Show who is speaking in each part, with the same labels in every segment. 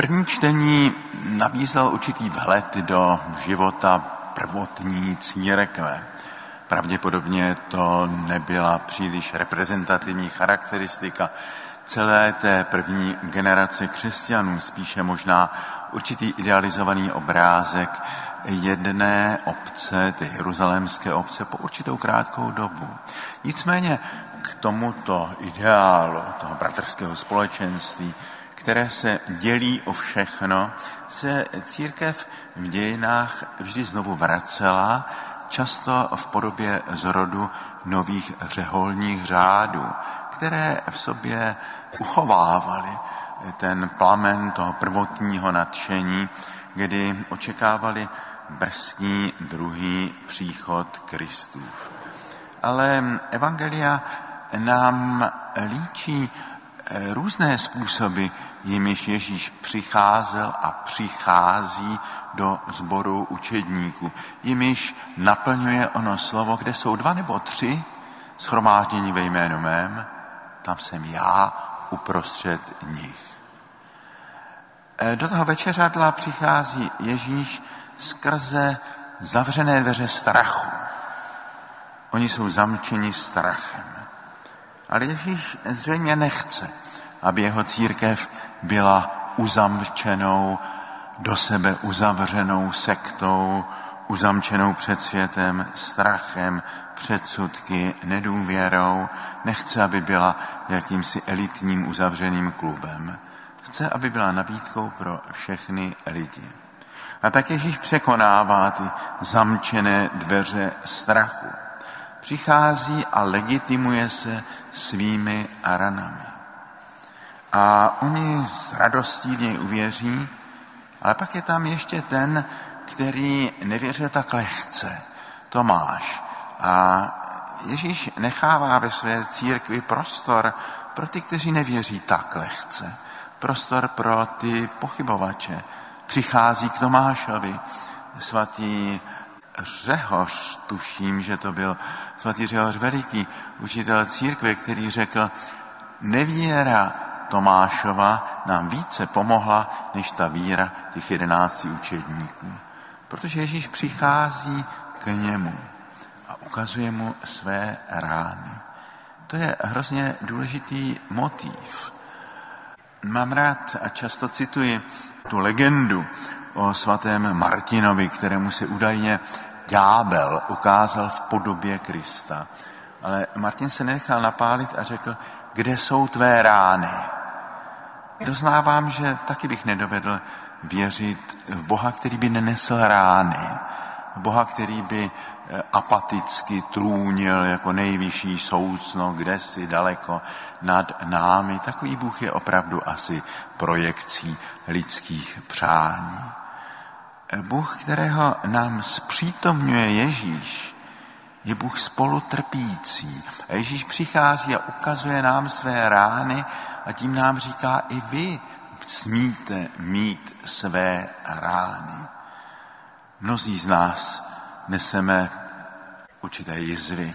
Speaker 1: První čtení nabízel určitý vhled do života prvotní církve. Pravděpodobně to nebyla příliš reprezentativní charakteristika celé té první generace křesťanů, spíše možná určitý idealizovaný obrázek jedné obce, té jeruzalémské obce, po určitou krátkou dobu. Nicméně k tomuto ideálu toho bratrského společenství, které se dělí o všechno, se církev v dějinách vždy znovu vracela, často v podobě zrodu nových řeholních řádů, které v sobě uchovávaly ten plamen toho prvotního nadšení, kdy očekávali brzký druhý příchod Kristův. Ale Evangelia nám líčí eh, různé způsoby, jimiž Ježíš přicházel a přichází do sboru učedníků, jimiž naplňuje ono slovo, kde jsou dva nebo tři schromáždění ve jménu mém, tam jsem já uprostřed nich. Eh, do toho večeřadla přichází Ježíš skrze zavřené dveře strachu. Oni jsou zamčeni strachem. Ale Ježíš zřejmě nechce, aby jeho církev byla uzamčenou, do sebe uzavřenou sektou, uzamčenou před světem, strachem, předsudky, nedůvěrou. Nechce, aby byla jakýmsi elitním uzavřeným klubem. Chce, aby byla nabídkou pro všechny lidi. A tak Ježíš překonává ty zamčené dveře strachu. Přichází a legitimuje se svými ranami. A oni s radostí v něj uvěří, ale pak je tam ještě ten, který nevěřil tak lehce, Tomáš. A Ježíš nechává ve své církvi prostor pro ty, kteří nevěří tak lehce. Prostor pro ty pochybovače, přichází k Tomášovi. Svatý Řehoř, tuším, že to byl svatý Řehoř Veliký, učitel církve, který řekl, nevíra Tomášova nám více pomohla, než ta víra těch jedenácti učedníků. Protože Ježíš přichází k němu a ukazuje mu své rány. To je hrozně důležitý motiv. Mám rád a často cituji tu legendu o svatém Martinovi, kterému se údajně ďábel ukázal v podobě Krista. Ale Martin se nenechal napálit a řekl, kde jsou tvé rány? Doznávám, že taky bych nedovedl věřit v Boha, který by nenesl rány. V Boha, který by eh, apaticky trůnil jako nejvyšší soucno, kde si daleko nad námi. Takový Bůh je opravdu asi projekcí lidských přání. Bůh, kterého nám zpřítomňuje Ježíš, je Bůh spolutrpící. Ježíš přichází a ukazuje nám své rány a tím nám říká, i vy smíte mít své rány. Mnozí z nás neseme určité jizvy.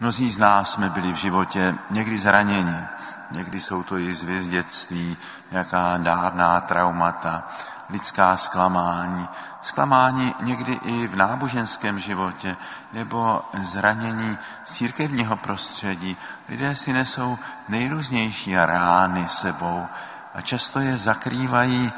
Speaker 1: Mnozí z nás jsme byli v životě někdy zraněni, někdy jsou to jizvy z dětství, nějaká dávná traumata, lidská zklamání, zklamání někdy i v náboženském životě nebo zranění z církevního prostředí. Lidé si nesou nejrůznější rány sebou a často je zakrývají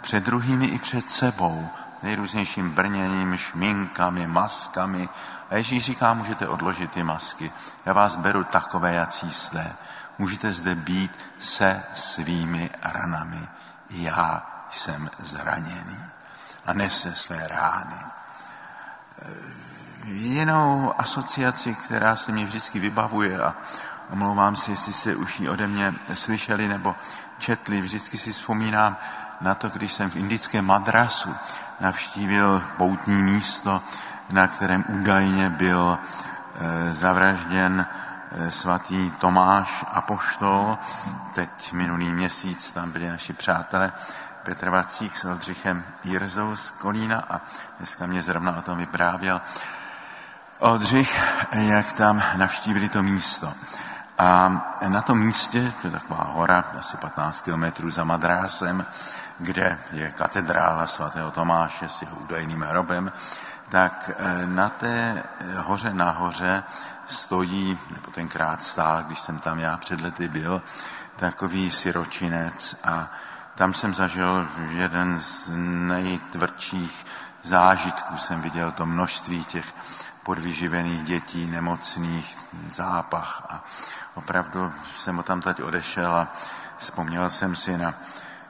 Speaker 1: před druhými i před sebou nejrůznějším brněním, šminkami, maskami. A Ježíš říká, můžete odložit ty masky. Já vás beru takové, jací jste. Můžete zde být se svými ranami. Já jsem zraněný a nese své rány. Jinou asociaci, která se mě vždycky vybavuje a omlouvám se, jestli jste už ji ode mě slyšeli nebo četli, vždycky si vzpomínám na to, když jsem v indickém madrasu navštívil poutní místo, na kterém údajně byl e, zavražděn e, svatý Tomáš Apoštol. Teď minulý měsíc tam byli naši přátelé Petr Vacík s Oldřichem Jirzou z Kolína a dneska mě zrovna o tom vyprávěl Oldřich, jak tam navštívili to místo. A na tom místě, to je taková hora, asi 15 kilometrů za Madrásem, kde je katedrála svatého Tomáše s jeho údajným hrobem, tak eh, na té hoře nahoře stojí, nebo tenkrát stál, když jsem tam já před lety byl, takový siročinec a tam jsem zažil jeden z nejtvrdších zážitků. Jsem viděl to množství těch podvyživených dětí, nemocných, zápach a opravdu jsem o tam teď odešel a vzpomněl jsem si na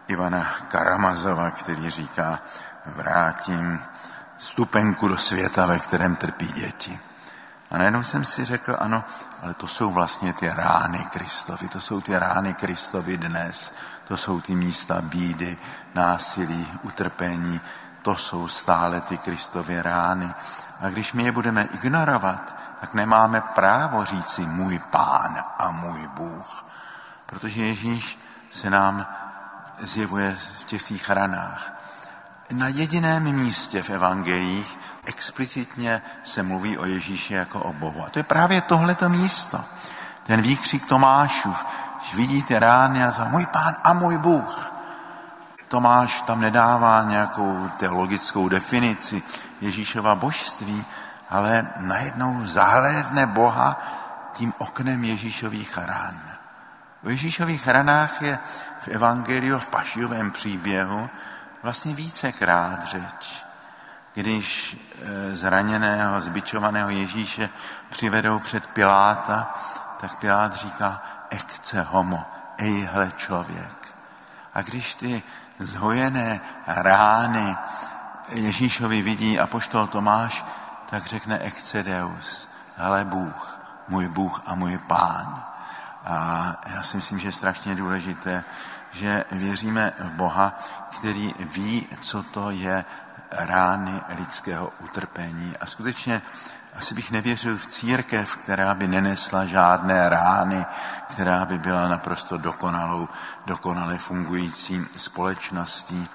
Speaker 1: Ivana Karamazova, který říká, vrátím stupenku do světa, ve kterém trpí děti. A najednou jsem si řekl, ano, ale to jsou vlastně ty rány Kristovi, to jsou ty rány Kristovi dnes, to jsou ty místa bídy, násilí, utrpení, to jsou stále ty Kristovy rány. A když my je budeme ignorovat, tak nemáme právo říci můj pán a můj Bůh. Protože Ježíš se nám zjevuje v těch svých ranách. Na jediném místě v evangelích explicitně se mluví o Ježíši jako o Bohu. A to je právě tohleto místo. Ten výkřik Tomášův, když vidíte rány a za můj pán a můj Bůh. Tomáš tam nedává nějakou teologickou definici Ježíšova božství, ale najednou zahlédne Boha tím oknem Ježíšových ran. O Ježíšových ranách je v Evangeliu, v pašijovém příběhu vlastně vícekrát řeč. Když e, zraněného, zbičovaného Ježíše přivedou před Piláta, tak Pilát říká, ekce homo, ejhle člověk. A když ty zhojené rány Ježíšovi vidí a poštol Tomáš, tak řekne Excedeus, ale Bůh, můj Bůh a můj Pán. A já si myslím, že je strašně důležité, že věříme v Boha, který ví, co to je rány lidského utrpení. A skutečně asi bych nevěřil v církev, která by nenesla žádné rány, která by byla naprosto dokonalou, dokonale fungující společností.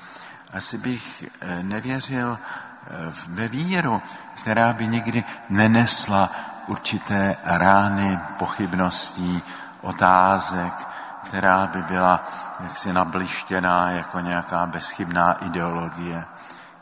Speaker 1: Asi bych eh, nevěřil eh, ve víru, která by nikdy nenesla určité rány pochybností, otázek, která by byla jaksi nablištěná jako nějaká bezchybná ideologie.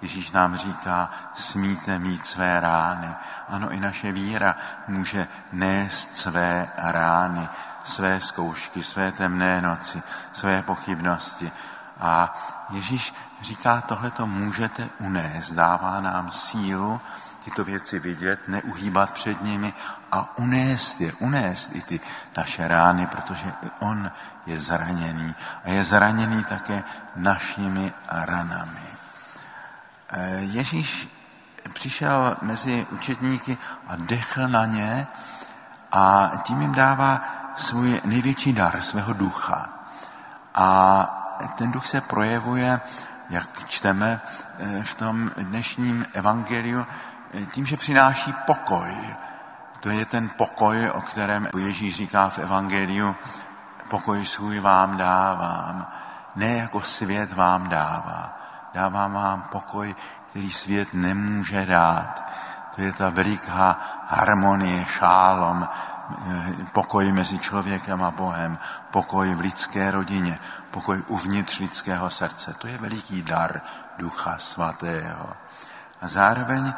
Speaker 1: Ježíš nám říká, smíte mít své rány. Ano, i naše víra může nést své rány, své zkoušky, své temné noci, své pochybnosti. A Ježíš říká, tohle to můžete unést, dává nám sílu tyto věci vidět, neuhýbat před nimi a unést je, unést i ty naše rány, protože i on je zraněný a je zraněný také našimi ranami. Ježíš přišel mezi učetníky a dechl na ně a tím jim dává svůj největší dar, svého ducha. A ten duch se projevuje, jak čteme eh, v tom dnešním evangeliu, eh, tím, že přináší pokoj. To je ten pokoj, o kterém Ježíš říká v evangeliu, pokoj svůj vám dávám, ne jako svět vám dává dávám vám pokoj, který svět nemůže dát. To je ta veliká harmonie, šálom, eh, pokoj mezi člověkem a Bohem, pokoj v lidské rodině, pokoj uvnitř lidského srdce. To je veliký dar Ducha Svatého. A zároveň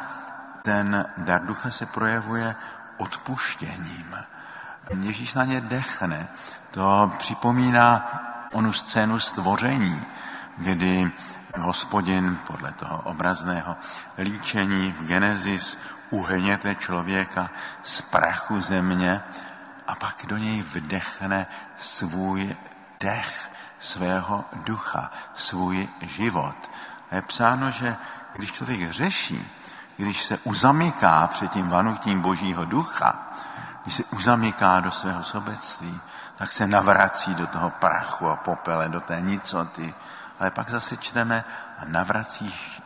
Speaker 1: ten dar Ducha se projevuje odpuštěním. Ježíš na ně dechne. To připomíná onu scénu stvoření, kdy hospodin podle toho obrazného líčení v Genesis uhněte člověka z prachu země a pak do něj vdechne svůj dech svého ducha, svůj život. A je psáno, že když člověk řeší, když se uzamyká před tím vanutím božího ducha, když se uzamyká do svého sobectví, tak se navrací do toho prachu a popele, do té nicoty, ale pak zase čteme a navracíš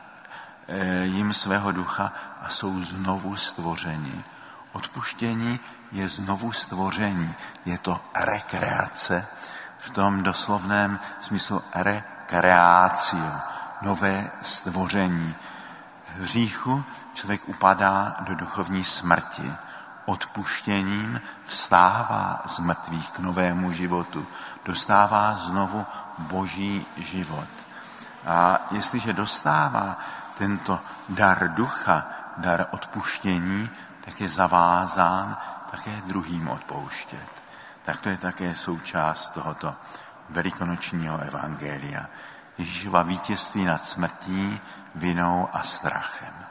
Speaker 1: eh, jim svého ducha a jsou znovu stvořeni. Odpuštění je znovu stvoření. Je to rekreace v tom doslovném smyslu rekreácio, nové stvoření. V hříchu člověk upadá do duchovní smrti. Odpuštěním vstává z mrtvých k novému životu. Dostává znovu boží život. A jestliže dostává tento dar ducha, dar odpuštění, tak je zavázán také druhým odpouštět. Tak to je také součást tohoto velikonočního evangelia. Ježíšova vítězství nad smrtí, vinou a strachem.